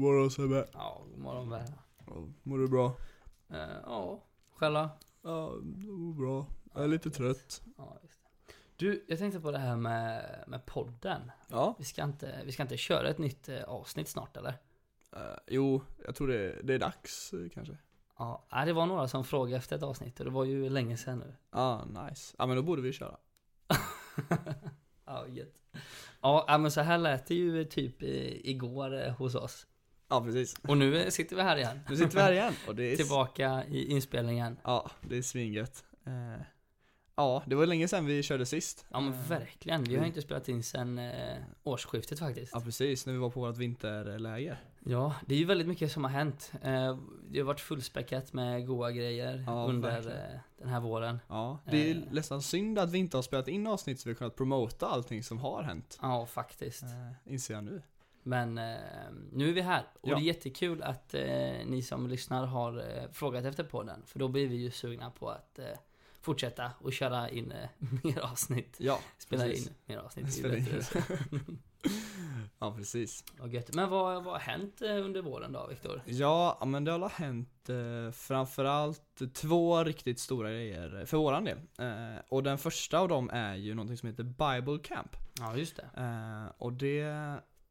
God morgon Sebbe. Ja, god morgon med. Mår du bra? Eh, ja, själva? Ja, det mår bra. Jag är lite trött. Ja, just det. Du, jag tänkte på det här med, med podden. Ja. Vi ska, inte, vi ska inte köra ett nytt eh, avsnitt snart eller? Uh, jo, jag tror det, det är dags eh, kanske. Ja, det var några som frågade efter ett avsnitt och det var ju länge sedan nu. Ja, ah, nice. Ja men då borde vi köra. ja, gött. Ja, ja, men så här lät det ju typ igår eh, hos oss. Ja, precis. Och nu eh, sitter vi här igen. Nu sitter vi här igen. Och det är... Tillbaka i inspelningen. Ja, det är svingött. Uh, ja, det var länge sedan vi körde sist. Ja men verkligen. Vi har inte spelat in sen eh, årsskiftet faktiskt. Ja precis, när vi var på vårt vinterläger. Ja, det är ju väldigt mycket som har hänt. Eh, det har varit fullspäckat med goa grejer Ja, under verkligen. eh, den här våren. Ja, det är Eh. nästan synd att vi inte har spelat in avsnitt så vi har kunnat promota allting som har hänt. Ja, faktiskt. Inser jag nu. Men eh, nu är vi här. Och Ja. det är jättekul att eh, ni som lyssnar har eh, frågat efter podden. För då blir vi ju sugna på att eh, fortsätta och köra in eh, mer avsnitt. Ja, Spela precis. in mer avsnitt. Spela in. Ja, precis. Vad gött. Men vad, vad har hänt eh, under våren då, Viktor? Ja, ja, men det har hänt eh, framförallt två riktigt stora grejer för våran del. Eh, och den första av dem är ju någonting som heter Bible Camp. Ja, just det. Eh, och det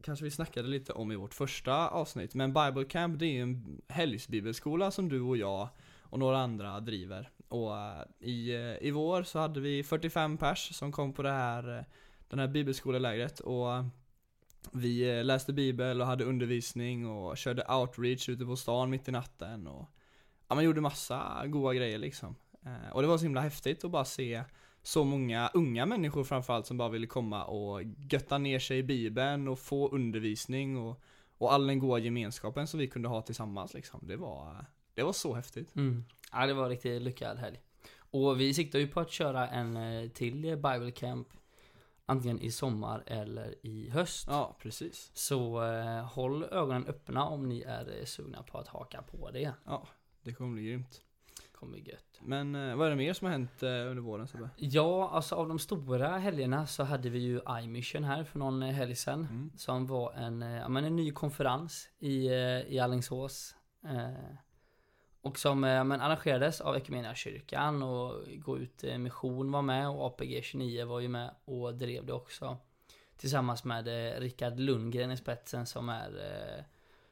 kanske vi snackade lite om i vårt första avsnitt. Men Bible Camp det är ju en helgsbibelskola som du och jag och några andra driver. Och eh, i, eh, i vår så hade vi 45 pers som kom på det här, eh, den här bibelskolelägret. Och vi läste bibel och hade undervisning och körde outreach ute på stan mitt i natten. Och, ja, man gjorde massa goda grejer liksom. Och det var så himla häftigt att bara se så många unga människor framförallt som bara ville komma och götta ner sig i bibeln och få undervisning och, och all den goda gemenskapen som vi kunde ha tillsammans liksom. Det var, det var så häftigt. Mm. Ja, det var riktigt lyckad helg. Och vi siktar ju på att köra en eh, till Bible Camp antingen i sommar eller i höst. Ja, precis. Så eh, håll ögonen öppna om ni är eh, sugna på att haka på det. Ja, det kommer bli grymt. Kommer gött. Men eh, vad är det mer som har hänt eh, under våren Sebbe? Ja, alltså av de stora helgerna så hade vi ju iMission här för någon eh, helg sedan. Mm. Som var en, ja, men en ny konferens i, i Alingsås. Eh, och som men arrangerades av kyrkan och Gå ut mission var med och APG 29 var ju med och drev det också. Tillsammans med Rickard Lundgren i spetsen som är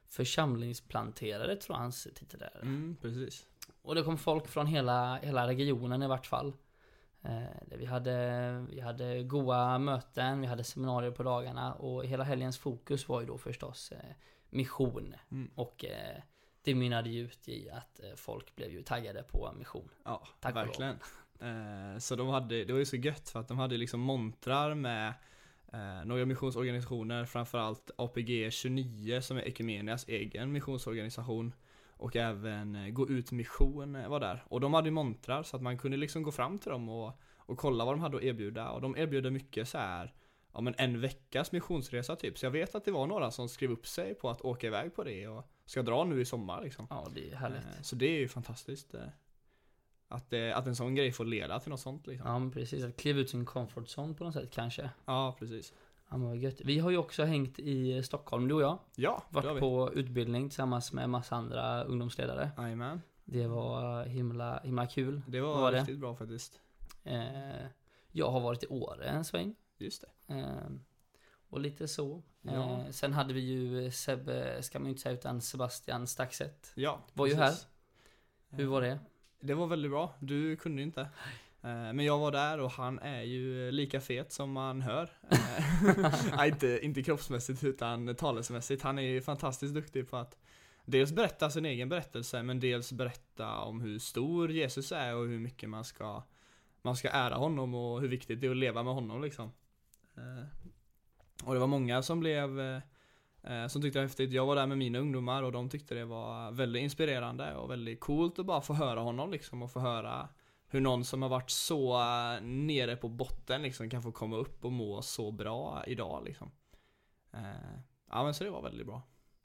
församlingsplanterare tror jag hans titel är. Mm, precis. Och det kom folk från hela, hela regionen i vart fall. Eh, vi, hade, vi hade goa möten, vi hade seminarier på dagarna och hela helgens fokus var ju då förstås eh, mission. Mm. Och eh, det mynnade ju ut i att folk blev ju taggade på mission. Ja, Tack verkligen. Så de hade, det var ju så gött för att de hade liksom montrar med eh, några missionsorganisationer, framförallt APG 29 som är Ekumenias egen missionsorganisation. Och även eh, Gå ut mission eh, var där. Och de hade ju montrar så att man kunde liksom gå fram till dem och, och kolla vad de hade att erbjuda. Och de erbjuder mycket så här ja men en veckas missionsresa typ. Så jag vet att det var några som skrev upp sig på att åka iväg på det och ska dra nu i sommar liksom. Ja, det är härligt. Eh, Så det är ju fantastiskt. Att, att en sån grej får leda till något sånt liksom. Ja, men precis. Att kliva ut sin comfort zone på något sätt kanske. Ja, precis. Ja, men gött. Vi har ju också hängt i Stockholm, du och jag. Ja, det Varit vi. på utbildning tillsammans med massa andra ungdomsledare. Jajamän. Det var himla, himla kul. Det var, var det? riktigt bra faktiskt. Eh, jag har varit i Åre en sväng. Just det. Eh, och lite så. Ja. Eh, sen hade vi ju Sebbe, ska man ju inte säga utan Sebastian Staxet. Ja, Var ju precis. Hur var det? Det var väldigt bra. Du kunde inte. Eh, men jag var där och han är ju lika fet som man hör. Eh, nej, inte, inte kroppsmässigt utan talesmässigt. Han är ju fantastiskt duktig på att dels berätta sin egen berättelse men dels berätta om hur stor Jesus är och hur mycket man ska man ska ära honom och hur viktigt det är att leva med honom liksom. Eh, och det var många som blev som tyckte det var häftigt. Jag var där med mina ungdomar och de tyckte det var väldigt inspirerande och väldigt coolt att bara få höra honom liksom och få höra hur någon som har varit så eh, nere på botten liksom kan få komma upp och må så bra idag liksom. Eh, Ja men så det var väldigt bra.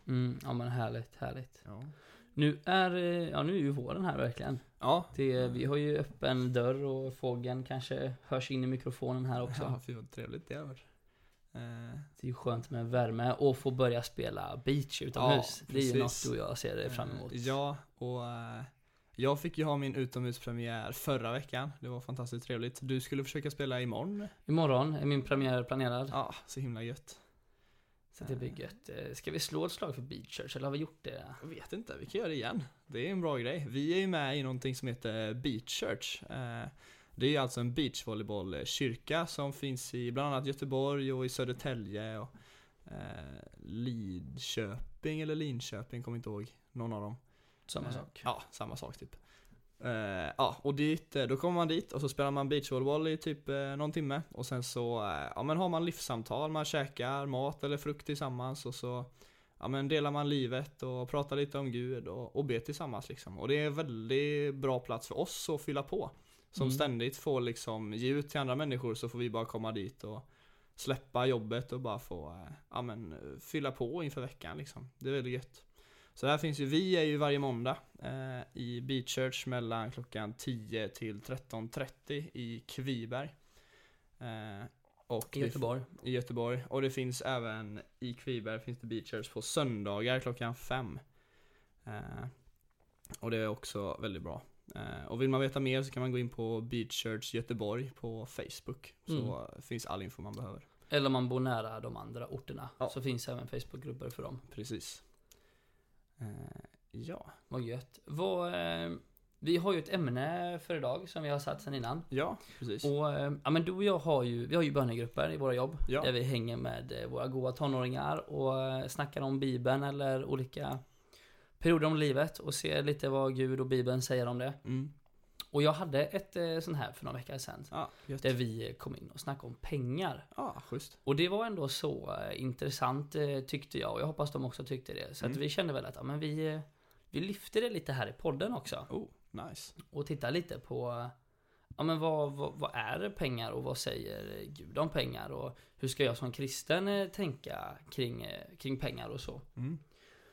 Mm, ja men härligt, härligt. Ja. Nu är, eh, ja nu är ju våren här verkligen. Ja. Det, vi har ju öppen dörr och fågeln kanske hörs in i mikrofonen här också. Ja, fy vad trevligt det har varit. Eh, Det är ju skönt med värme och få börja spela beach utomhus. Ja, det är ju något du och jag ser fram emot. Ja, och jag fick ju ha min utomhuspremiär förra veckan. Det var fantastiskt trevligt. Du skulle försöka spela imorgon. Imorgon är min premiär planerad. Ja, så himla gött. Så det blir gött. Eh, Ska vi slå ett slag för beach church eller har vi gjort det? Jag vet inte, vi kan göra det igen. Det är en bra grej. Vi är ju med i någonting som heter Beach Church. Eh, Det är alltså en beachvolleybollkyrka som finns i bland annat Göteborg och i Södertälje och eh, Lidköping eller Linköping, kommer inte ihåg någon av dem. Samma Eh, sak. Ja, samma sak typ. Eh, ja, och dit, eh, då kommer man dit och så spelar man beachvolleyboll i typ eh, någon timme och sen så eh, ja, men har man livssamtal, man käkar mat eller frukt tillsammans och så ja, men delar man livet och pratar lite om Gud och, och ber tillsammans liksom. Och det är en väldigt bra plats för oss att fylla på. Som Mm. ständigt får liksom ge ut till andra människor så får vi bara komma dit och släppa jobbet och bara få ja, men, fylla på inför veckan liksom. Det är väldigt gött. Så där finns ju, vi är ju varje måndag eh, i Beach Church mellan klockan 10 till 13.30 i Kviberg. Eh, och I Göteborg. i Göteborg. Och det finns även i Kviberg finns det Beach Church på söndagar klockan 5. Eh, och det är också väldigt bra. Eh, och vill man veta mer så kan man gå in på Beach Church Göteborg på Facebook. Så finns all info man behöver. Eller om man bor nära de andra orterna. Ja. Så finns även Facebookgrupper för dem. Precis. Eh, ja. Vad gött. Vad, eh, vi har ju ett ämne för idag som vi har satt sedan innan. Ja, precis. Och, eh, ja men du och jag har ju, vi har ju bönegrupper i våra jobb. Ja. Där vi hänger med våra goa tonåringar och snackar om Bibeln eller olika perioder om livet och ser lite vad Gud och Bibeln säger om det. Mm. Och jag hade ett eh, sån här för några veckor sedan. Ja, gött. Där vi kom in och snackade om pengar. Ja, schysst. Och det var ändå så eh, intressant eh, tyckte jag och jag hoppas de också tyckte det. Så att Mm. vi kände väl att ja, men vi, vi lyfter det lite här i podden också. Oh, nice. Och tittar lite på ja, men vad, vad, vad är pengar och vad säger Gud om pengar och hur ska jag som kristen tänka kring, kring pengar och så. Mm.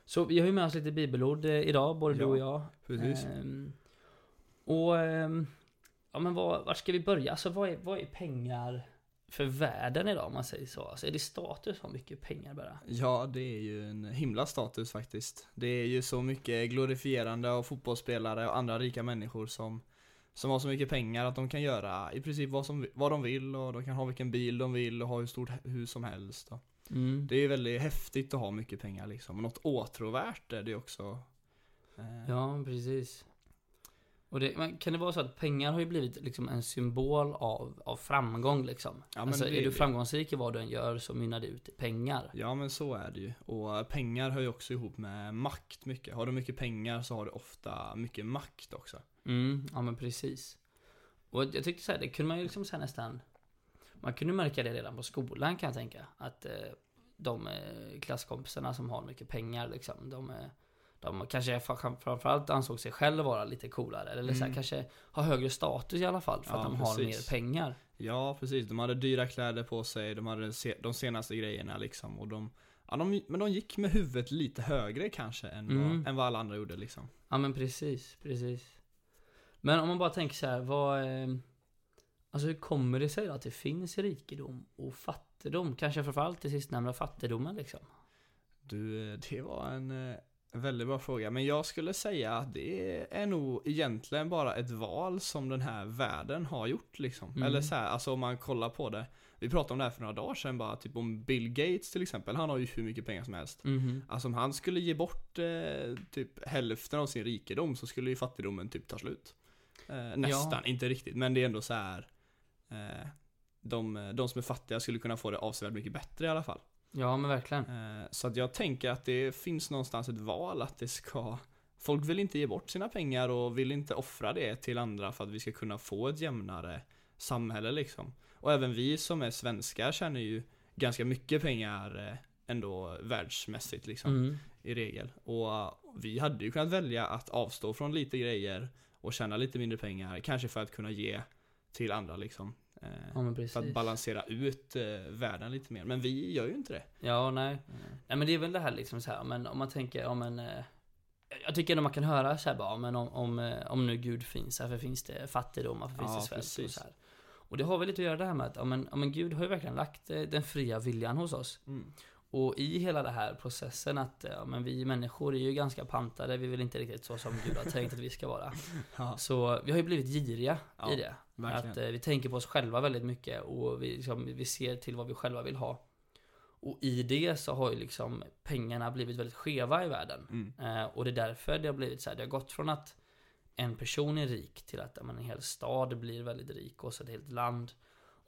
Så vi har ju med oss lite bibelord idag, både du Ja, och jag. Precis. Ehm, och ehm, ja men var, var ska vi börja? Alltså vad är, vad är pengar för världen idag om man säger så? Alltså, är det status att mycket pengar bara? Ja, det är ju en himla status faktiskt. Det är ju så mycket glorifierande av fotbollsspelare och andra rika människor som, som har så mycket pengar att de kan göra i princip vad, som, vad de vill och de kan ha vilken bil de vill och ha hur stort hus som helst. Mm. det är väldigt häftigt att ha mycket pengar liksom. Och något åtråvärt är det också. Eh, Ja, precis. Och det, kan det vara så att pengar har ju blivit liksom en symbol av, av framgång liksom? Ja, alltså det- är du framgångsrik i vad du än gör så mynnar det ut i pengar. Ja men så är det ju. Och pengar hör ju också ihop med makt mycket. Har du mycket pengar så har du ofta mycket makt också. Mm, ja men precis. Och jag tyckte så här, det kunde man ju liksom säga nästan Man kunde märka det redan på skolan kan jag tänka Att eh, de eh, klasskompisarna som har mycket pengar liksom De, eh, de kanske fram- framförallt ansåg sig själv vara lite coolare Eller så här, Mm. kanske har högre status i alla fall För Ja, att de har precis. mer pengar Ja, precis. De hade dyra kläder på sig, de hade de senaste grejerna liksom. Och de, ja, de, men de gick med huvudet lite högre kanske än, Mm. vad, än vad alla andra gjorde liksom. Ja men precis, precis Men om man bara tänker så här, vad eh, Alltså hur kommer det sig då att det finns rikedom och fattigdom? Kanske framförallt det sistnämnda fattigdomen liksom Du, eh, det var en eh, väldigt bra fråga. Men jag skulle säga att det är nog egentligen bara ett val som den här världen har gjort liksom. Mm. Eller så här, alltså om man kollar på det. Vi pratade om det här för några dagar sedan bara, typ om Bill Gates till exempel. Han har ju hur mycket pengar som helst. Mhm. Alltså om han skulle ge bort eh, typ hälften av sin rikedom så skulle ju fattigdomen typ ta slut. Eh, nästan, inte riktigt, men det är ändå så här. Eh, de, de som är fattiga skulle kunna få det avsevärt mycket bättre i alla fall. Ja men verkligen. Eh, så att jag tänker att det finns någonstans ett val att det ska Folk vill inte ge bort sina pengar och vill inte offra det till andra för att vi ska kunna få ett jämnare samhälle liksom. Och även vi som är svenskar tjänar ju ganska mycket pengar eh, ändå världsmässigt liksom Mm. i regel. Och uh, vi hade ju kunnat välja att avstå från lite grejer och tjäna lite mindre pengar, kanske för att kunna ge till andra liksom. Eh, Ja för att balansera ut eh, världen lite mer. Men vi gör ju inte det. Ja nej. Nej men det är väl det här liksom så här, men om man tänker om en eh, Jag tycker ändå man kan höra så här bara, men om, om, om nu Gud finns, varför finns det fattigdom, varför finns Ja, det svält och precis. så här. Och det har väl lite att göra det här med att, ja men, ja, men Gud har ju verkligen lagt den fria viljan hos oss. Mm. Och i hela den här processen att, ja men vi människor är ju ganska pantade, vi vill inte riktigt så som Gud har tänkt att vi ska vara. Ja, Så vi har ju blivit giriga Ja, i det. verkligen. Att eh, vi tänker på oss själva väldigt mycket och vi, liksom, vi ser till vad vi själva vill ha. Och i det så har ju liksom pengarna blivit väldigt skeva i världen. Mm. Eh, och det är därför det har blivit så här, det har gått från att en person är rik till att men en hel stad blir väldigt rik och så ett helt land.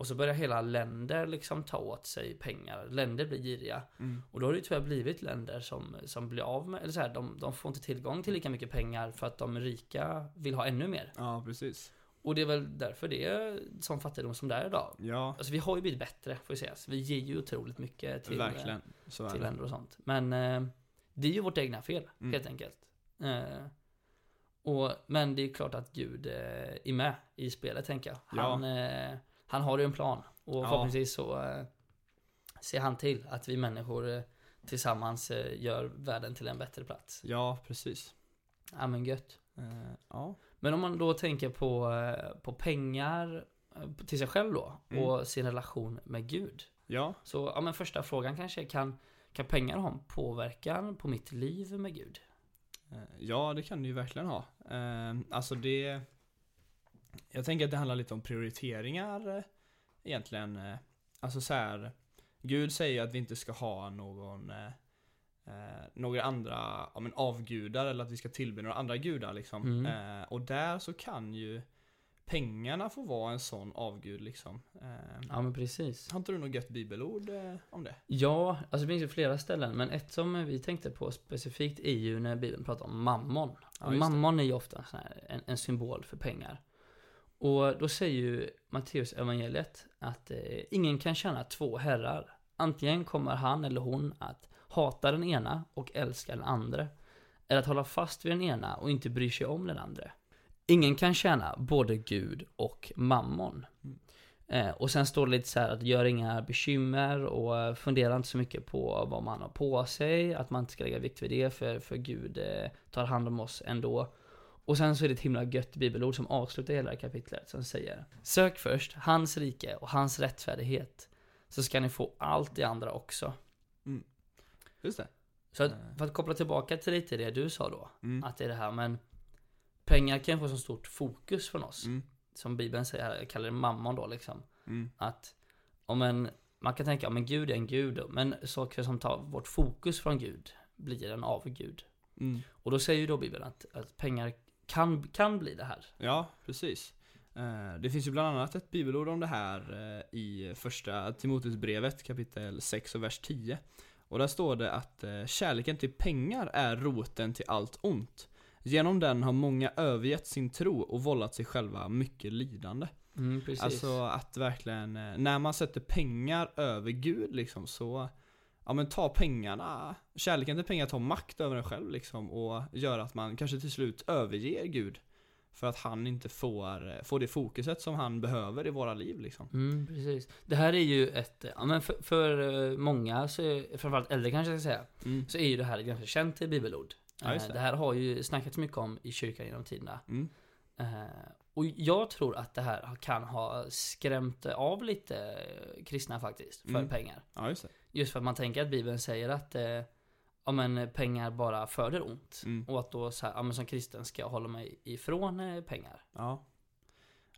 Och så börjar hela länder liksom ta åt sig pengar. Länder blir giriga. Mm. Och då har det ju tyvärr blivit länder som, som blir av med, eller så här, de, de får inte tillgång till lika mycket pengar för att de rika vill ha ännu mer. Ja, precis. Och det är väl därför det är sån fattigdom som det är idag. Ja, Alltså vi har ju blivit bättre, får vi säga. Så vi ger ju otroligt mycket till, verkligen. Så till länder och sånt. Men eh, det är ju vårt egna fel, Mm. helt enkelt. Eh, och, men det är klart att Gud eh, är med i spelet, tänker jag. Han, eh, han har ju en plan. Och Ja. förhoppningsvis så eh, ser han till att vi människor eh, tillsammans eh, gör världen till en bättre plats. Ja, precis. Ja men gött. Eh, ja. Men om man då tänker på, eh, på pengar eh, till sig själv då Mm. och sin relation med Gud. Ja, Så ja, men första frågan kanske är, kan, kan pengar ha en påverkan på mitt liv med Gud? Ja, det kan det ju verkligen ha. Alltså det... Jag tänker att det handlar lite om prioriteringar eh, egentligen. eh. Alltså så här. Gud säger att vi inte ska ha någon eh, eh, några andra ja, men avgudar eller att vi ska tillbe några andra gudar liksom. Mm. Eh, och där så kan ju pengarna få vara en sån avgud liksom. Eh, Ja men precis. har inte du något gött bibelord om det? Ja, alltså det finns ju flera ställen, men ett som vi tänkte på specifikt är ju när Bibeln pratar om mammon. Ja, mammon är ju ofta en, en symbol för pengar. Och då säger ju Matteus evangeliet att eh, ingen kan tjäna två herrar. Antingen kommer han eller hon att hata den ena och älska den andra. Eller att hålla fast vid den ena och inte bry sig om den andra. Ingen kan tjäna både Gud och mammon. Mm. Eh, och sen står det lite så här att gör inga bekymmer och eh, fundera inte så mycket på vad man har på sig. Att man inte ska lägga vikt vid det för, för Gud eh, tar hand om oss ändå. Och sen så är det ett himla gött bibelord som avslutar hela kapitlet som säger Sök först hans rike och hans rättfärdighet så ska ni få allt det andra också. Just det. Så att, Eh. för att koppla tillbaka till lite det du sa då, Mm. att det är det här men pengar kan få så stort fokus från oss. Mm. Som Bibeln säger, här, jag kallar det mammon då liksom. Mm. Att om en, man kan tänka, men Gud är en gud då, men saker som tar vårt fokus från Gud blir en avgud. Mm. Och då säger ju då Bibeln att, att pengar kan, kan bli det här. Ja, precis. Eh, Det finns ju bland annat ett bibelord om det här eh, i första Timoteusbrevet kapitel 6 och vers 10. Och där står det att eh, kärleken till pengar är roten till allt ont. Genom den har många övergett sin tro och vållat sig själva mycket lidande. Mm. Alltså att verkligen, när man sätter pengar över Gud liksom så Ja men ta pengarna, kärleken till pengar tar makt över en själv liksom och gör att man kanske till slut överger Gud För att han inte får, eh, får det fokuset som han behöver i våra liv liksom Mm, precis. Det här är ju ett, ja men för, för eh, många, så är, framförallt äldre kanske jag ska säga, mm. så är ju det här ett ganska känt bibelord. Ja, Eh, det. det här har ju snackats mycket om i kyrkan genom tiderna. Mm. Och jag tror att det här kan ha skrämt av lite kristna faktiskt, för Mm. pengar. Ja just Just för att man tänker att Bibeln säger att eh, ja, men pengar bara föder ont. mm. Och att då så här, ja, men som kristen ska jag hålla mig ifrån eh, pengar. Ja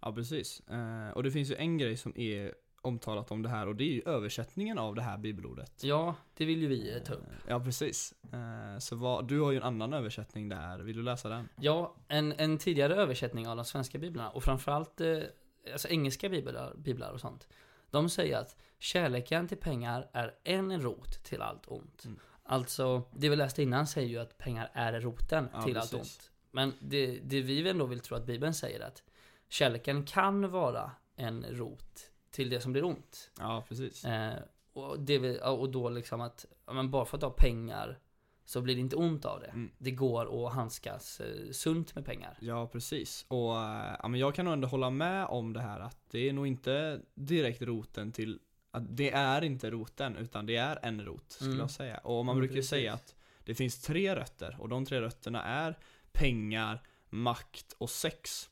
Ja precis, eh, och det finns ju en grej som är omtalat om det här och det är ju översättningen av det här bibelordet Ja, det vill ju vi eh, ta upp. Eh, Ja precis, Eh, så vad, du har ju en annan översättning där, vill du läsa den? Ja, en, en tidigare översättning av de svenska biblarna och framförallt alltså engelska biblar, biblar och sånt. De säger att kärleken till pengar är en rot till allt ont. Mm. Alltså, det vi läste innan säger ju att pengar är roten Ja, till allt precis. ont. Men det, det vi ändå vill tro att Bibeln säger att kärleken kan vara en rot till det som blir ont. Ja precis Eh, och, det och då liksom att, men bara för att du har pengar så blir det inte ont av det. Mm. Det går att handskas eh, sunt med pengar. Ja, precis. Och ja, men jag kan nog ändå hålla med om det här att det är nog inte direkt roten till att det är inte roten utan det är en rot skulle Mm. jag säga. Och man Mm, brukar ju precis. säga att det finns tre rötter och de tre rötterna är pengar, makt och sex.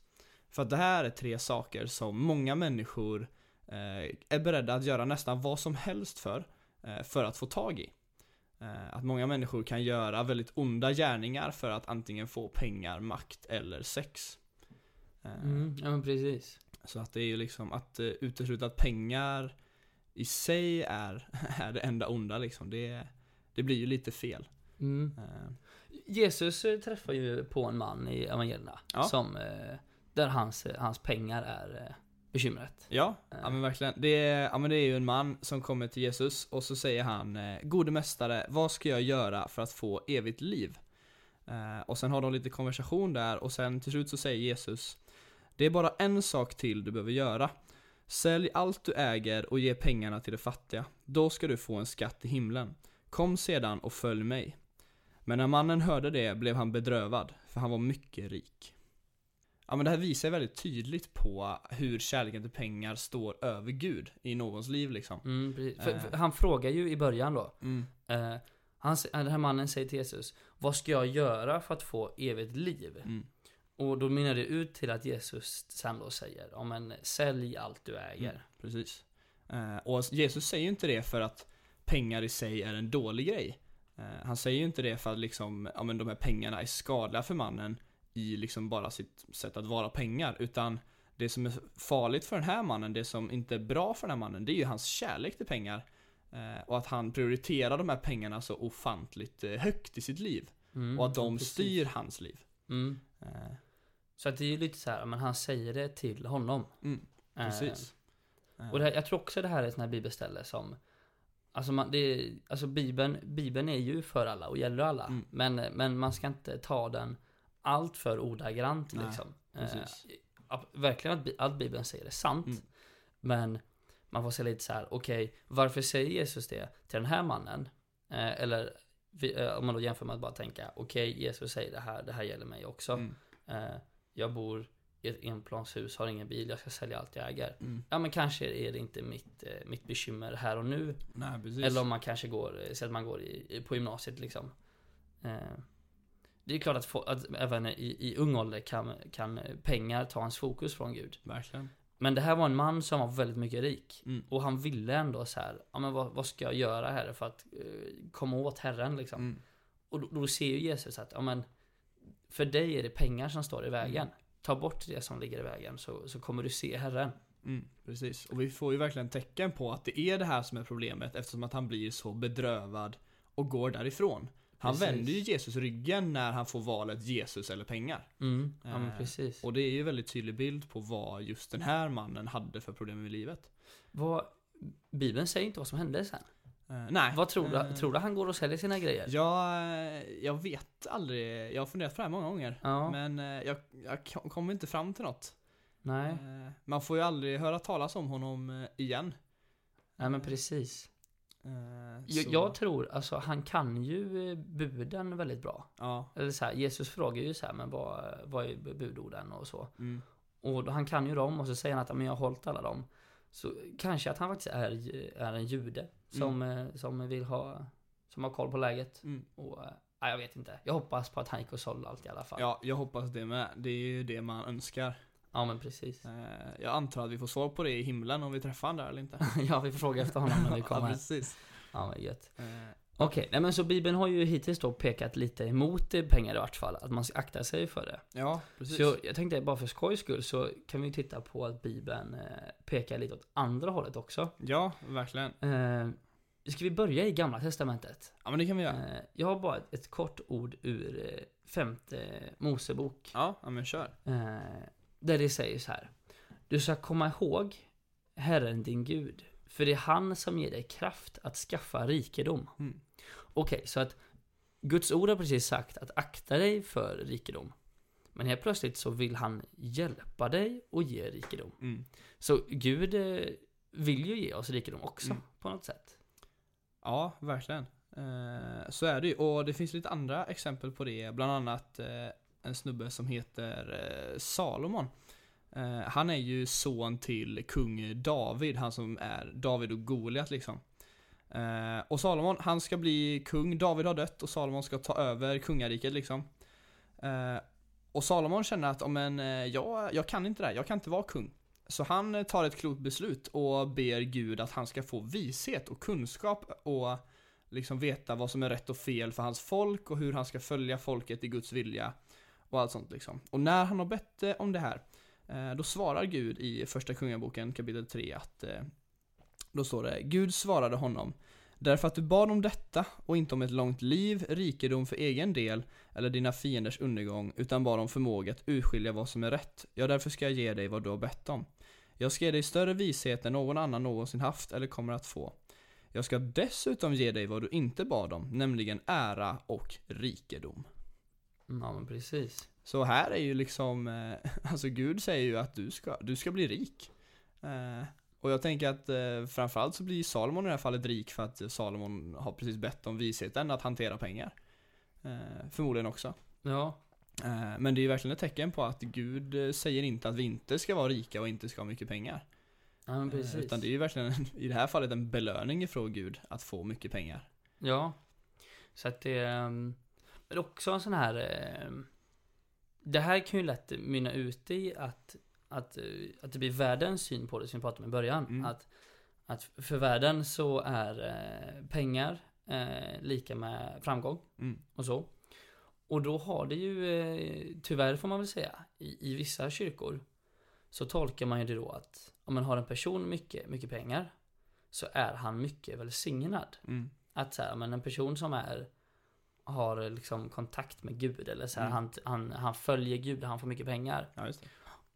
För att det här är tre saker som många människor eh, är beredda att göra nästan vad som helst för, eh, för att få tag i. Eh, att många människor kan göra väldigt onda gärningar för att antingen få pengar, makt eller sex. Eh, Mm, ja men precis. Så att det är ju liksom att uh, utesluta att pengar i sig är, är det enda onda liksom. Det, det blir ju lite fel. Mm. Eh, Jesus eh, träffar ju på en man i evangelierna Ja. som, eh, där hans, eh, hans pengar är eh, bekymret. Ja, Eh. ja men verkligen. Det är, ja, men det är ju en man som kommer till Jesus och så säger han eh, Gode mästare, vad ska jag göra för att få evigt liv? Eh, och sen har de lite konversation där och sen till slut så säger Jesus Det är bara en sak till du behöver göra. Sälj allt du äger och ge pengarna till de fattiga. Då ska du få en skatt i himlen. Kom sedan och följ mig. Men när mannen hörde det blev han bedrövad, för han var mycket rik. Ja men det här visar väldigt tydligt på hur kärleken till pengar står över Gud i någons liv liksom. Mm. För, Eh. för han frågar ju i början då. Mm. Eh, han, den här mannen säger till Jesus, vad ska jag göra för att få evigt liv? Mm. Och då mynnar det ut till att Jesus sen då säger, ja men sälj allt du äger. Mm, precis. Eh, och Jesus säger ju inte det för att pengar i sig är en dålig grej. Eh, han säger ju inte det för att liksom, ja men de här pengarna är skadliga för mannen i liksom bara sitt sätt att vara pengar. Utan det som är farligt för den här mannen, det som inte är bra för den här mannen, det är ju hans kärlek till pengar. Eh, och att han prioriterar de här pengarna så ofantligt eh, högt i sitt liv. Mm, Och att de precis. styr hans liv. Mm. Eh, Så att det är ju lite så här, men han säger det till honom. Mm, Eh, precis. Och här, jag tror också det här är ett sånt här bibelställe som Alltså, man, det alltså bibeln, bibeln är ju för alla och gäller alla. Mm. Men, men man ska inte ta den allt för ordagrant Nej, liksom. Eh, verkligen att allt bibeln säger är sant. Mm. Men man får se lite så här: okej, varför säger Jesus det till den här mannen? Eh, eller vi, eh, om man då jämför med att bara tänka, okej, Jesus säger det här, det här gäller mig också. Mm, Eh, jag bor i ett enplanshus, har ingen bil, jag ska sälja allt jag äger. mm. Ja men kanske är det inte mitt, eh, mitt bekymmer här och nu. Nej. Eller om man kanske går, säg att man går i- på gymnasiet liksom. Det är klart att, få, att även i, i ung ålder kan, kan pengar ta hans fokus från Gud. Verkligen. Men det här var en man som var väldigt mycket rik. Mm. Och han ville ändå så här, ja men vad, vad ska jag göra här för att eh, komma åt Herren liksom. Mm. Och då, då ser ju Jesus att, ja men, för dig är det pengar som står i vägen. Ta bort det som ligger i vägen så, så kommer du se Herren. Mm, precis. Och vi får ju verkligen tecken på att det är det här som är problemet eftersom att han blir så bedrövad och går därifrån. Han Precis. vänder ju Jesus ryggen när han får valet Jesus eller pengar. Mm, ja men Eh, precis. Och det är ju en väldigt tydlig bild på vad just den här mannen hade för problem i livet. Vad, Bibeln säger inte vad som hände sen. Eh, nej. Vad tror du? Eh, Tror du han går och säljer sina grejer? Jag, eh, jag vet aldrig. Jag har funderat på det här många gånger. Ja. Men eh, jag, jag kom- kommer inte fram till något. Nej. Man får ju aldrig höra talas om honom igen. Nej men precis. Eh, Jag, jag tror, alltså han kan ju eh, buden väldigt bra. Ja. Eller så här, Jesus frågar ju så här, men vad, vad är budorden och så. Mm. Och han kan ju dem och så säger han att "Ja, men jag har hållit alla dem. Så kanske att han faktiskt är, är en jude som, eh, som vill ha, som har koll på läget. Mm. Och, nej, jag vet inte. Jag hoppas på att han gick och sålde allt i alla fall. Ja, jag hoppas det med. Det är ju det man önskar. Ja men precis. Eh, Jag antar att vi får svar på det i himlen om vi träffar honom där eller inte. ja, vi får fråga efter honom när vi ja, kommer. ja, precis. men gött. Eh, Okej, nej men så Bibeln har ju hittills då pekat lite emot eh, pengar i vart fall. Att man ska akta sig för det. Ja, precis. Så jag tänkte bara för skojs skull så kan vi ju titta på att Bibeln pekar lite åt andra hållet också. Ja, verkligen. Eh, ska vi börja i Gamla Testamentet? Ja, men det kan vi göra. Eh, jag har bara ett, ett kort ord ur femte Mosebok. Ja, ja men kör. Eh, där det säger så här. Du ska komma ihåg Herren din Gud. För det är han som ger dig kraft att skaffa rikedom. Mm. Okej, så att Guds ord har precis sagt att akta dig för rikedom. Men helt plötsligt så vill han hjälpa dig och ge rikedom. Mm. Så Gud eh, vill ju ge oss rikedom också Mm. på något sätt. Ja, verkligen. Eh, så är det ju. Och det finns lite andra exempel på det. Bland annat eh, en snubbe som heter eh, Salomon. Eh, han är ju son till kung David, han som är David och Goliat liksom. Eh, och Salomon, han ska bli kung. David har dött och Salomon ska ta över kungariket liksom. Och Salomon känner att, men jag, jag kan inte det här, jag kan inte vara kung. Så han tar ett klokt beslut och ber Gud att han ska få vishet och kunskap och liksom veta vad som är rätt och fel för hans folk och hur han ska följa folket i Guds vilja och allt sånt liksom. Och när han har bett eh, om det här, eh, då svarar Gud i första kungaboken kapitel 3 att eh, då står det Gud svarade honom Därför att du bad om detta och inte om ett långt liv, rikedom för egen del eller dina fienders undergång, utan bad om förmåga att urskilja vad som är rätt. Ja, därför ska jag ge dig vad du har bett om. Jag ska ge dig större vishet än någon annan någonsin haft eller kommer att få. Jag ska dessutom ge dig vad du inte bad om, nämligen ära och rikedom. Ja men precis. Så här är ju liksom, eh, alltså Gud säger ju att du ska, du ska bli rik. Eh, och jag tänker att eh, framförallt så blir Salomon i det här fallet rik för att Salomon har precis bett om visheten att hantera pengar. Eh, förmodligen också. Ja. Eh, men det är ju verkligen ett tecken på att Gud säger inte att vi inte ska vara rika och inte ska ha mycket pengar. Ja men precis. utan det är ju verkligen i det här fallet en belöning ifrån Gud att få mycket pengar. Ja. Så att det... ehm, Men också en sån här... ehm, Det här kan ju lätt mynna ut i att, att, eh, att det blir världens syn på det som vi pratade om i början. Mm. Att, att för världen så är eh, pengar eh, lika med framgång Mm. och så. Och då har det ju, eh, tyvärr får man väl säga, i, i vissa kyrkor så tolkar man ju det då att om man har en person mycket, mycket pengar så är han mycket välsignad. Mm. Att så här, men en person som är har liksom kontakt med Gud eller så här, Mm. han, han, han följer Gud, han får mycket pengar. Ja, just det.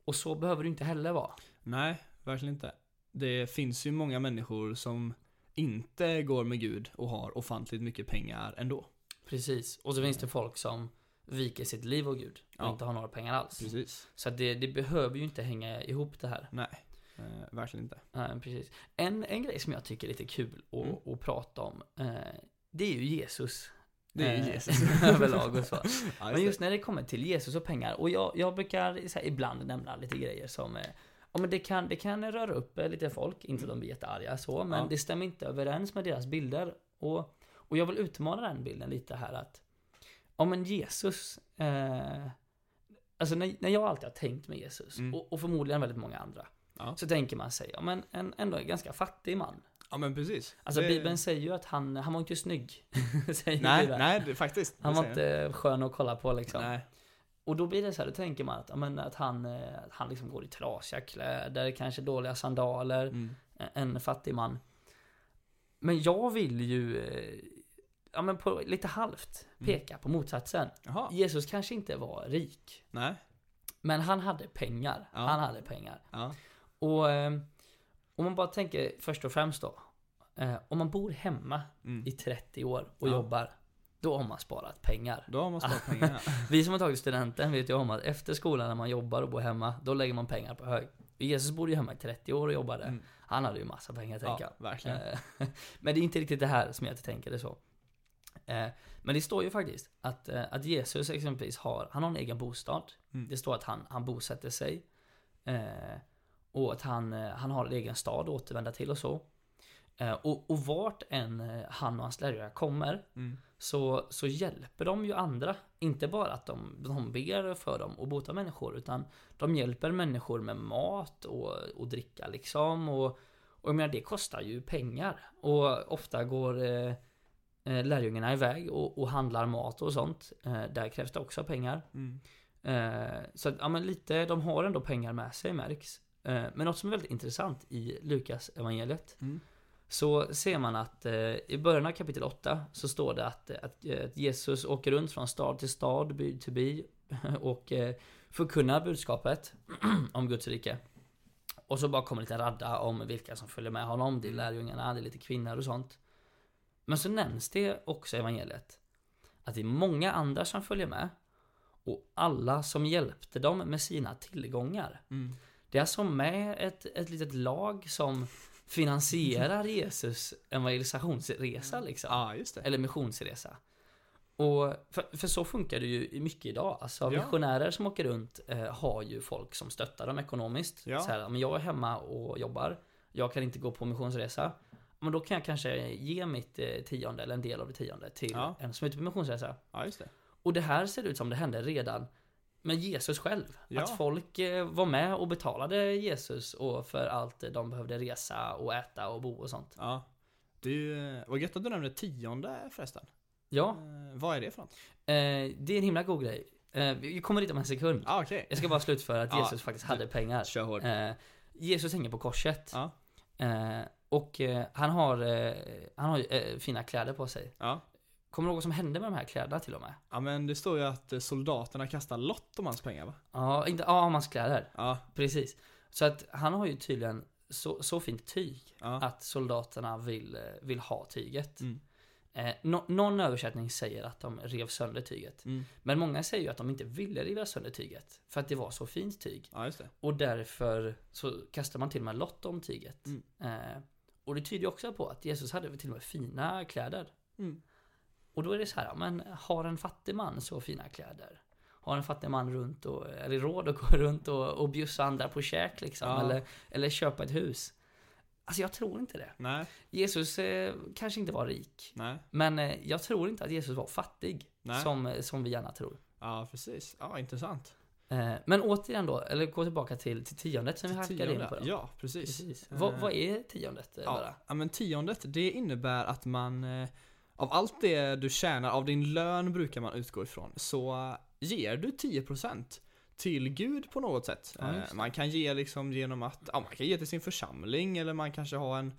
Och så behöver det inte heller vara. Nej, verkligen inte. Det finns ju många människor som inte går med Gud och har ofantligt mycket pengar ändå. Precis. Och så finns det folk som viker sitt liv och Gud och Ja. inte har några pengar alls. Precis. Så det, det behöver ju inte hänga ihop det här. Nej, eh, verkligen inte. Nej, precis. En, en grej som jag tycker är lite kul att, Mm. att prata om, eh, det är ju Jesus. Det är ju Eh, Jesus. överlag och så. Men just när det kommer till Jesus och pengar, och jag, jag brukar så här, ibland nämna lite grejer som eh, Ja men det kan, det kan röra upp eh, lite folk, inte att de blir jättearga så, men Ja. det stämmer inte överens med deras bilder. Och, och jag vill utmana den bilden lite här att Ja men Jesus eh, Alltså när, när jag alltid har tänkt med Jesus, Mm. och, och förmodligen väldigt många andra Ja. Så tänker man sig, ja men en, ändå en ganska fattig man ja, men precis. Alltså Det- Bibeln säger ju att han, han var inte snygg säger Nej, nej, det, faktiskt. Han var inte skön att kolla på liksom jag. Nej. och då blir det så här, då tänker man att, men att han, eh, att han liksom går i trasiga kläder, kanske dåliga sandaler, Mm. en fattig man. Men jag vill ju, eh, ja men på lite halvt, Mm. peka på motsatsen. Jaha. Jesus kanske inte var rik, Nej. men han hade pengar. Ja. Han hade pengar. Ja. Och eh, om man bara tänker först och främst då, eh, om man bor hemma Mm. i 30 år och Ja. jobbar, då har man sparat pengar. Då har man sparat pengar. Vi som har tagit studenten vet ju om att efter skolan när man jobbar och bor hemma, då lägger man pengar på hög. Jesus bodde ju hemma i 30 år och jobbade. Mm. Han hade ju massa pengar tänker Ja, jag. verkligen. Eh, Men det är inte riktigt det här som jag tänker det så. Eh, Men det står ju faktiskt att, eh, att Jesus exempelvis har, han har en egen bostad. Mm. Det står att han, han bosätter sig. Och att han, eh, han har en egen stad att återvända till och så. Eh, Och, och vart än eh, han och hans lärjungar kommer Mm. så, så hjälper de ju andra. Inte bara att de, de ber för dem och botar människor, utan de hjälper människor med mat och, och dricka liksom. Och, och jag menar, det kostar ju pengar. Och ofta går eh, lärjungarna iväg och, och handlar mat och sånt. Eh, där krävs det också pengar. Mm. Eh, så ja men lite, de har ändå pengar med sig märks. Eh, men något som är väldigt intressant i Lukas evangeliet Mm. så ser man att eh, i början av kapitel 8 så står det att, att, eh, att Jesus åker runt från stad till stad, by till by och förkunnar budskapet om Guds rike. Och så bara kommer lite radda om vilka som följer med honom. Det är lärjungarna, det är lite kvinnor och sånt. Men så nämns det också i evangeliet att det är många andra som följer med och alla som hjälpte dem med sina tillgångar. Mm. Det är alltså med ett, ett litet lag som finansierar Jesus evangelisationsresa liksom. Ja, just det. Eller missionsresa. Och för, för så funkar det ju mycket idag. Alltså Ja. missionärer som åker runt eh, har ju folk som stöttar dem ekonomiskt. Ja. Så här, men jag är hemma och jobbar. Jag kan inte gå på missionsresa. Men då kan jag kanske ge mitt eh, tionde eller en del av det tionde till Ja. en som är ute på missionsresa. Ja, just det. Och det här ser ut som det hände redan med Jesus själv. Ja. Att folk eh, var med och betalade Jesus och för allt de behövde resa och äta och bo och sånt. Ja. Ju, vad gött att du nämnde tionde förresten. Ja, Eh, vad är det för något? eh, det är en himla god grej. Vi kommer dit om en sekund. Ah, okej. Jag ska bara slutföra att Jesus faktiskt hade pengar. Kör hårt. Jesus hänger på korset. Ja. Eh, och han har, han har fina kläder på sig. Kommer du ihåg vad som hände med de här kläderna till och med? ja, men det står ju att eh, soldaterna kastar lott om hans pengar va? Ja, inte, ja, om hans kläder. Ja. Precis. Så att han har ju tydligen så, så fint tyg Ja. att soldaterna vill, eh, vill ha tyget. Mm. Eh, nå- någon översättning säger att de rev sönder tyget. Mm. Men många säger ju att de inte ville riva sönder tyget. För att det var så fint tyg. Ja, just det. Och därför så kastar man till och med lott om tyget. Mm. Eh, och det tyder ju också på att Jesus hade till och med fina kläder. Och då är det så här, men har en fattig man så fina kläder? Har en fattig man runt och, eller råd att gå runt och, och bjussa andra på käk liksom? Ja. Eller, eller köpa ett hus? Alltså jag tror inte det. Nej, Jesus eh, kanske inte var rik. nej, Men eh, jag tror inte att Jesus var fattig. nej. Som, eh, som vi gärna tror. Ja, precis. Ja, intressant. Eh, men återigen då, eller gå tillbaka till, till tiondet som vi halkade in på. Då. Ja, precis. Precis. Eh, Vad, vad är tiondet? eh, Ja, Bara? ja, men tiondet, det innebär att man av allt det du tjänar, av din lön brukar man utgå ifrån, så ger du 10% till Gud på något sätt. Ja, Eh, man kan ge liksom genom att, ja man kan ge till sin församling eller man kanske har en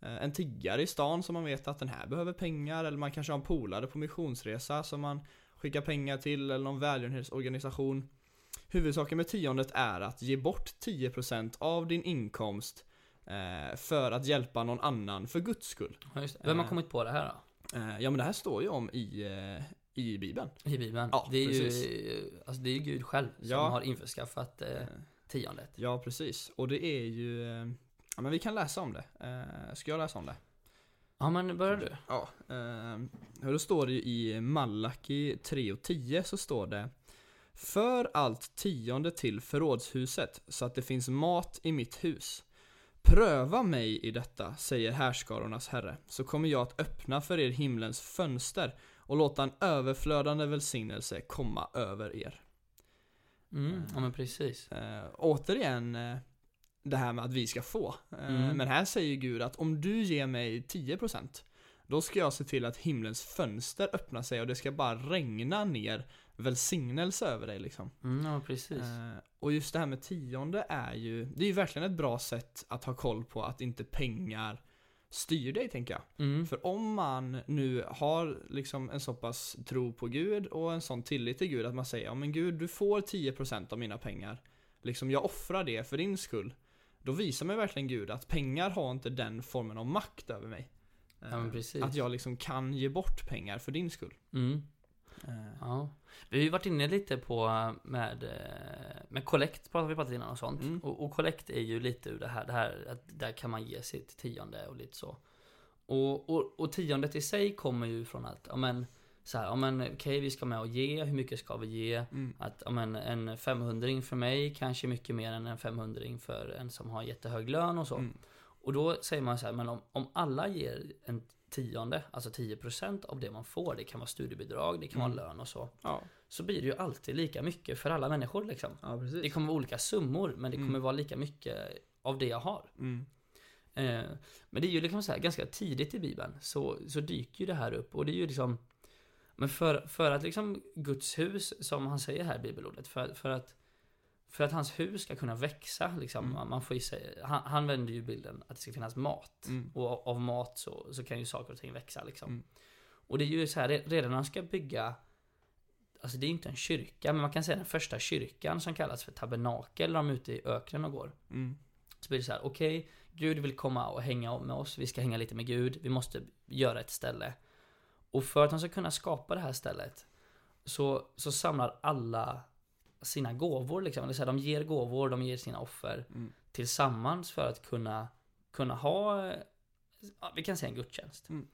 eh, en tiggare i stan som man vet att den här behöver pengar eller man kanske har en polare på missionsresa som man skickar pengar till eller någon välgörenhetsorganisation. Huvudsaken med tiondet är att ge bort 10% av din inkomst eh, för att hjälpa någon annan för Guds skull. Ja, just det. Vem har kommit på det här då? Eh, ja men det här står ju om i, eh, i Bibeln. I Bibeln? Ja, det, är precis. ju, alltså det är Gud själv som Ja. har införskaffat eh, Eh, tiondet. ja precis, och det är ju, ja men vi kan läsa om det. Eh, ska jag läsa om det? Ja men börjar du? Ja, eh, då står det ju i Malaki 3 och 10 så står det För allt tionde till förrådshuset så att det finns mat i mitt hus. Pröva mig i detta, säger härskarornas herre, så kommer jag att öppna för er himlens fönster och låta en överflödande välsignelse komma över er. Mm, ja men precis. Eh, återigen eh, det här med att vi ska få. Eh, Mm. Men här säger Gud att om du ger mig 10% då ska jag se till att himlens fönster öppnar sig och det ska bara regna ner välsignelse över dig liksom. Mm, ja precis. Eh, och just det här med tionde är ju, det är ju verkligen ett bra sätt att ha koll på att inte pengar styr dig tänker jag. Mm. För om man nu har liksom en så pass tro på Gud och en sån tillit till Gud att man säger ja men Gud du får 10% av mina pengar. Liksom jag offrar det för din skull. Då visar mig verkligen Gud att pengar har inte den formen av makt över mig. Ja, Eh. Att jag liksom kan ge bort pengar för din skull. Mm. Eh, Ja. Vi har ju varit inne lite på med, eh, med collect pratade vi pratat innan och sånt. Mm. Och, och collect är ju lite ur det här, det här att där kan man ge sitt tionde och lite så. Och, och, och tiondet i sig kommer ju från att, ja men, så här, ja men okej vi ska med och ge, hur mycket ska vi ge? Mm. Att, ja men en 500 för mig kanske mycket mer än en 500 för en som har jättehög lön och så. Mm. Och då säger man så här, men om, om alla ger en tionde, alltså 10% av det man får, det kan vara studiebidrag, det kan Mm. vara lön och så. Ja, Så blir det ju alltid lika mycket för alla människor liksom. ja Det kommer vara olika summor, men det kommer Mm. vara lika mycket av det jag har. Mm. Eh, men det är ju liksom så här, ganska tidigt i Bibeln så, så dyker ju det här upp och det är ju liksom Men för, för att liksom Guds hus, som han säger här i bibelordet, för, för att för att hans hus ska kunna växa, liksom, Mm. man- får säga, han, han vänder ju bilden att det ska finnas mat. Mm. Och av mat så, så kan ju saker och ting växa liksom. Mm. Och det är ju så här, re- redan när han ska bygga Alltså det är inte en kyrka, men man kan säga den första kyrkan som kallas för tabernakel, de är ute i öknen och går. Mm. Så blir det så här, okej, Gud vill komma och hänga med oss, vi ska hänga lite med Gud, vi måste göra ett ställe. Och för att han ska kunna skapa det här stället så, så samlar alla sina gåvor liksom, eller så här, de ger gåvor, de ger sina offer Mm. tillsammans för att kunna, kunna ha, ja, vi kan säga en gudstjänst. Mm.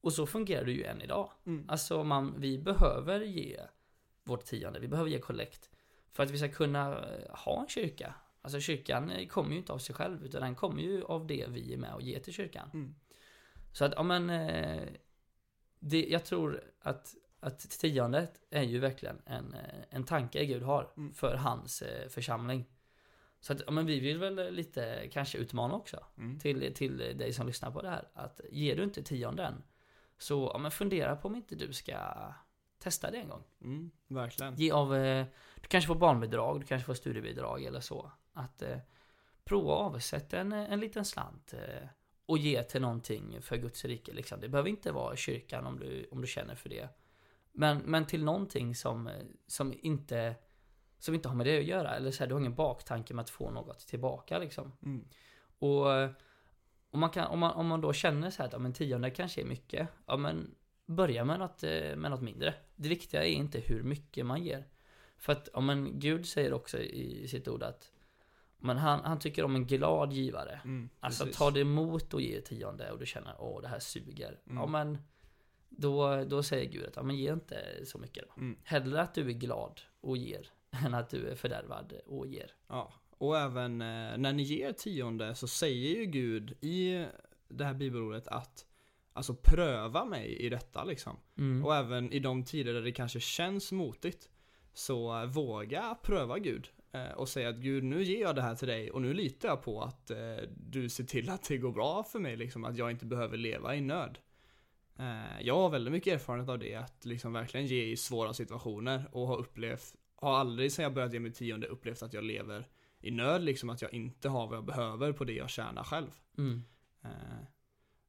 Och så fungerar det ju än idag. Mm. Alltså man, vi behöver ge vårt tionde, vi behöver ge kollekt för att vi ska kunna eh, ha en kyrka. Alltså kyrkan eh, kommer ju inte av sig själv, utan den kommer ju av det vi är med och ger till kyrkan. Mm. Så att, ja men, eh, det, jag tror att, Att tiondet är ju verkligen en, eh, en tanke Gud har Mm. för hans eh, församling. Så att, ja, men vi vill väl lite kanske utmana också Mm. till, till dig som lyssnar på det här. Att ger du inte tionden så ja, men fundera på om inte du ska testa det en gång. Mm, verkligen. Ge av, eh, du kanske får barnbidrag, du kanske får studiebidrag eller så. Att eh, prova avsätta en, en liten slant eh, och ge till någonting för Guds rike. Liksom. Det behöver inte vara kyrkan om du, om du känner för det. Men, men till någonting som, som, inte, som inte har med det att göra. Eller så här, du har ingen baktanke med att få något tillbaka liksom. Mm. Och om man, kan, om, man, om man då känner så här att ja, men tionde kanske är mycket. Ja men börja med något, eh, med något mindre. Det viktiga är inte hur mycket man ger. För att, ja men Gud säger också i sitt ord att men han, han tycker om en glad givare. Mm, Alltså ta det emot och ge tionde och du känner åh det här suger. Mm. Ja men då, då säger Gud att ja, men ge inte så mycket då. Mm. Hellre att du är glad och ger än att du är fördärvad och ger. Ja, och även eh, när ni ger tionde så säger ju Gud i det här bibelordet att Alltså pröva mig i detta liksom. Mm. Och även i de tider där det kanske känns motigt Så våga pröva Gud eh, och säga att Gud nu ger jag det här till dig och nu litar jag på att eh, du ser till att det går bra för mig liksom, att jag inte behöver leva i nöd. Eh, jag har väldigt mycket erfarenhet av det, att liksom verkligen ge i svåra situationer och har upplevt, har aldrig sedan jag började ge mitt tionde upplevt att jag lever i nöd, liksom att jag inte har vad jag behöver på det jag tjänar själv. Mm. Eh,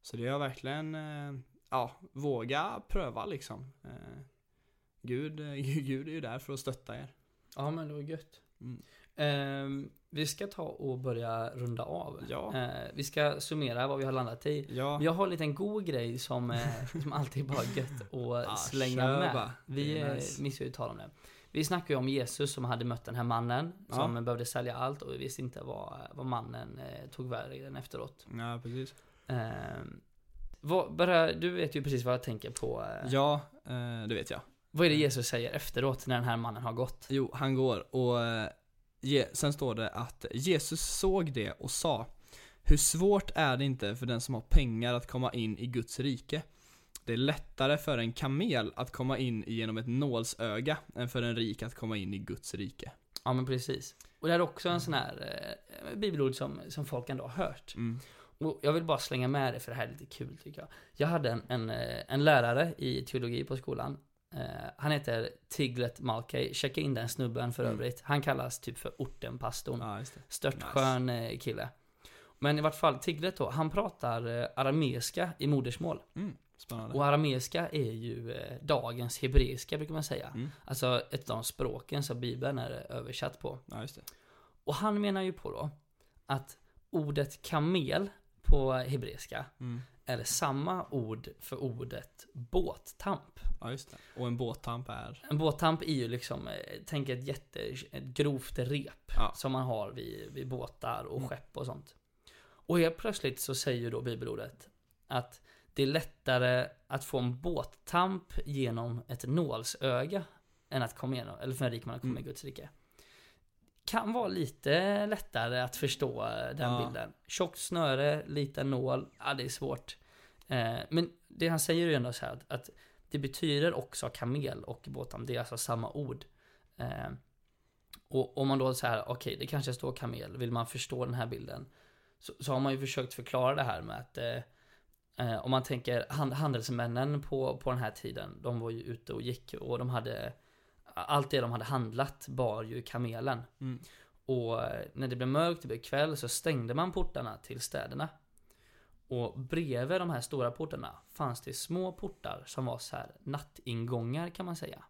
så det har verkligen, eh, ja, våga pröva liksom. Gud, Gud är ju där för att stötta er. Ja men det var gött. Mm. Ehm, vi ska ta och börja runda av. Ja. Eh, vi ska summera vad vi har landat i. Ja, Jag har en liten god grej som, eh, som alltid bara är gött att Ah, slänga kör med. bara. Vi eh, nice. missar ju att tala om det. Vi snackade ju om Jesus som hade mött den här mannen Ja. som behövde sälja allt och vi visste inte vad, vad mannen eh, tog vägen efteråt. ja precis. Ehm, vad, bara, du vet ju precis vad jag tänker på. Eh, Ja, eh, det vet jag. Vad är det Jesus säger efteråt när den här mannen har gått? Jo, han går och eh, sen står det att Jesus såg det och sa Hur svårt är det inte för den som har pengar att komma in i Guds rike? Det är lättare för en kamel att komma in genom ett nålsöga än för en rik att komma in i Guds rike. Ja men precis. Och det är också en sån här eh, bibelord som, som folk ändå har hört. Mm. Och jag vill bara slänga med det för det här är lite kul tycker jag. Jag hade en, en, eh, en lärare i teologi på skolan. Eh, han heter Tiglet Malkay. Checka in den snubben för Mm. övrigt. Han kallas typ för ortenpastorn. Ja. Störtskön eh, kille. Men i vart fall Tiglet då, han pratar eh, arameiska i modersmål. Mm. Spännande. Och arameiska är ju dagens hebreiska brukar man säga. Mm. Alltså ett av de språken som bibeln är översatt på. Ja. Och han menar ju på då att ordet kamel på hebreiska Mm. Är samma ord för ordet båttamp. Ja, just det. Och en båttamp är? En båttamp är ju liksom, eh, tänk ett jätte, ett grovt rep Ja. som man har vid, vid båtar och Mm. skepp och sånt. Och helt plötsligt så säger ju då bibelordet att det är lättare att få en båttamp genom ett nålsöga än att komma igenom, eller för en rik man att komma Mm. i Guds rike. Kan vara lite lättare att förstå den Ja. bilden. Tjockt snöre, liten nål, ja det är svårt. Eh, men det han säger är ju ändå så här att, att det betyder också kamel och båttamp, det är alltså samma ord. Eh, och om man då säger okej det kanske står kamel, vill man förstå den här bilden så, så har man ju försökt förklara det här med att eh, eh, om man tänker hand, handelsmännen på, på den här tiden, de var ju ute och gick och de hade allt det de hade handlat bar ju kamelen. Mm. Och eh, när det blev mörkt, det blev kväll, så stängde man portarna till städerna. Och bredvid de här stora portarna fanns det små portar som var så här nattingångar kan man säga.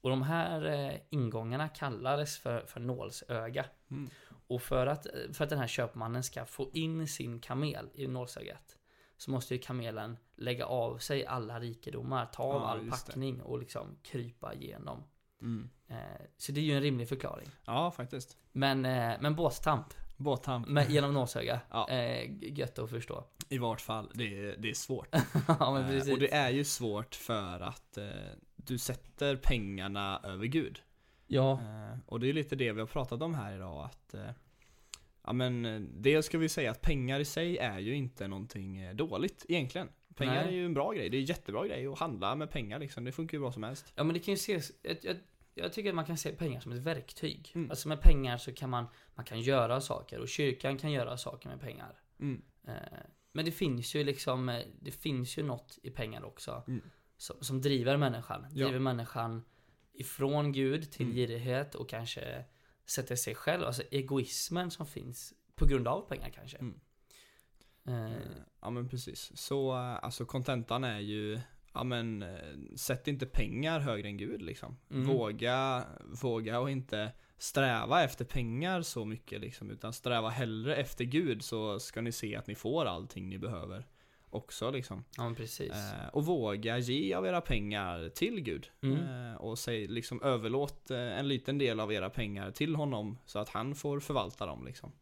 Och de här eh, ingångarna kallades för, för nålsöga. Mm. Och för att, för att den här köpmannen ska få in sin kamel i nålsögat så måste ju kamelen lägga av sig alla rikedomar, ta av Ja, all just det. packning och liksom krypa igenom. Mm. Eh, så det är ju en rimlig förklaring. Ja, faktiskt. Men, eh, men båtstamp Båttamp. med, genom nålsöga, Ja. eh, gött att förstå. I vart fall, det är, det är svårt. ja men precis. och det är ju svårt för att du sätter pengarna över Gud. Ja, och det är lite det vi har pratat om här idag att Ja men dels ska vi säga att pengar i sig är ju inte någonting dåligt egentligen. Pengar Nej. är ju en bra grej, det är en jättebra grej att handla med pengar liksom. Det funkar ju bra som helst. Ja men det kan ju ses, jag, jag, jag tycker att man kan se pengar som ett verktyg. Mm. Alltså med pengar så kan man, man kan göra saker och kyrkan kan göra saker med pengar. Mm. Eh, Men det finns ju liksom, eh, det finns ju något i pengar också. Mm. Som, som driver människan. Ja. Driver människan ifrån Gud till Mm. girighet och kanske sätter sig själv, alltså egoismen som finns på grund av pengar kanske. Mm. Eh, Eh, Ja men precis. Så eh, alltså kontentan är ju, ja men sätt inte pengar högre än Gud liksom. Mm. Våga, våga och inte sträva efter pengar så mycket liksom. Utan sträva hellre efter Gud så ska ni se att ni får allting ni behöver. Också liksom. ja precis. Eh, och våga ge av era pengar till Gud. Mm. Eh, och säg liksom överlåt en liten del av era pengar till honom så att han får förvalta dem liksom.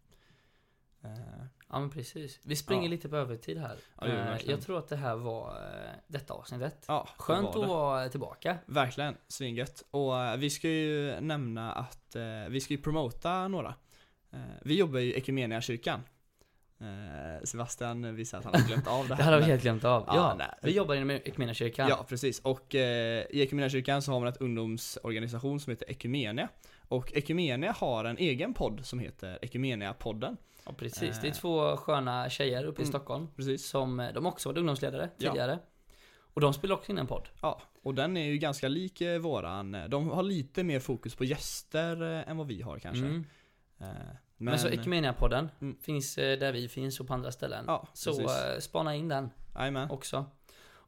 Eh, Ja men precis. Vi springer Ja. lite på övertid här. Ja, vi Eh, jag tror att det här var eh, detta avsnittet. ja, Skönt var att vara tillbaka. Verkligen, svingött. Och eh, vi ska ju nämna att vi ska ju promota några. Vi jobbar ju i Equmeniakyrkan. Eh, Sebastian visar att han har glömt av det Det här. här har vi helt glömt av. Ja, Ja, vi jobbar inom Equmeniakyrkan. Ja, precis. Och eh, i Equmeniakyrkan så har man ett ungdomsorganisation som heter Equmenia. Och Equmenia har en egen podd som heter Equmenia-podden. Ja, precis. Det är Eh. två sköna tjejer uppe i Mm. Stockholm. Precis. Som, eh, de också varit ungdomsledare Ja. tidigare. Och de spelar också in en podd. Ja, och den är ju ganska lik eh, våran. De har lite mer fokus på gäster än vad vi har kanske. Mm. Eh, Men, så Equmenia-podden Mm. finns där vi finns och på andra ställen. Ja, så precis. spana in den Jajamän. också.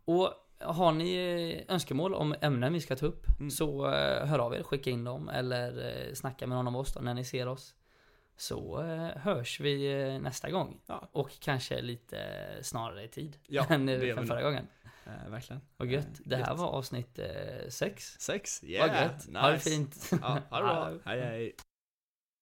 Och har ni önskemål om ämnen vi ska ta upp Mm. så hör av er, skicka in dem eller snacka med någon av oss då när ni ser oss. Så eh, hörs vi eh, nästa gång. Ja. Och kanske lite eh, snarare i tid Ja, än eh, vi förra gången. Eh, verkligen. Vad gött. Eh, Det här gött. var avsnitt 6. Sex, Vad yeah, gött. nice. Ha det fint. Ja, ha det bra. Hej hej.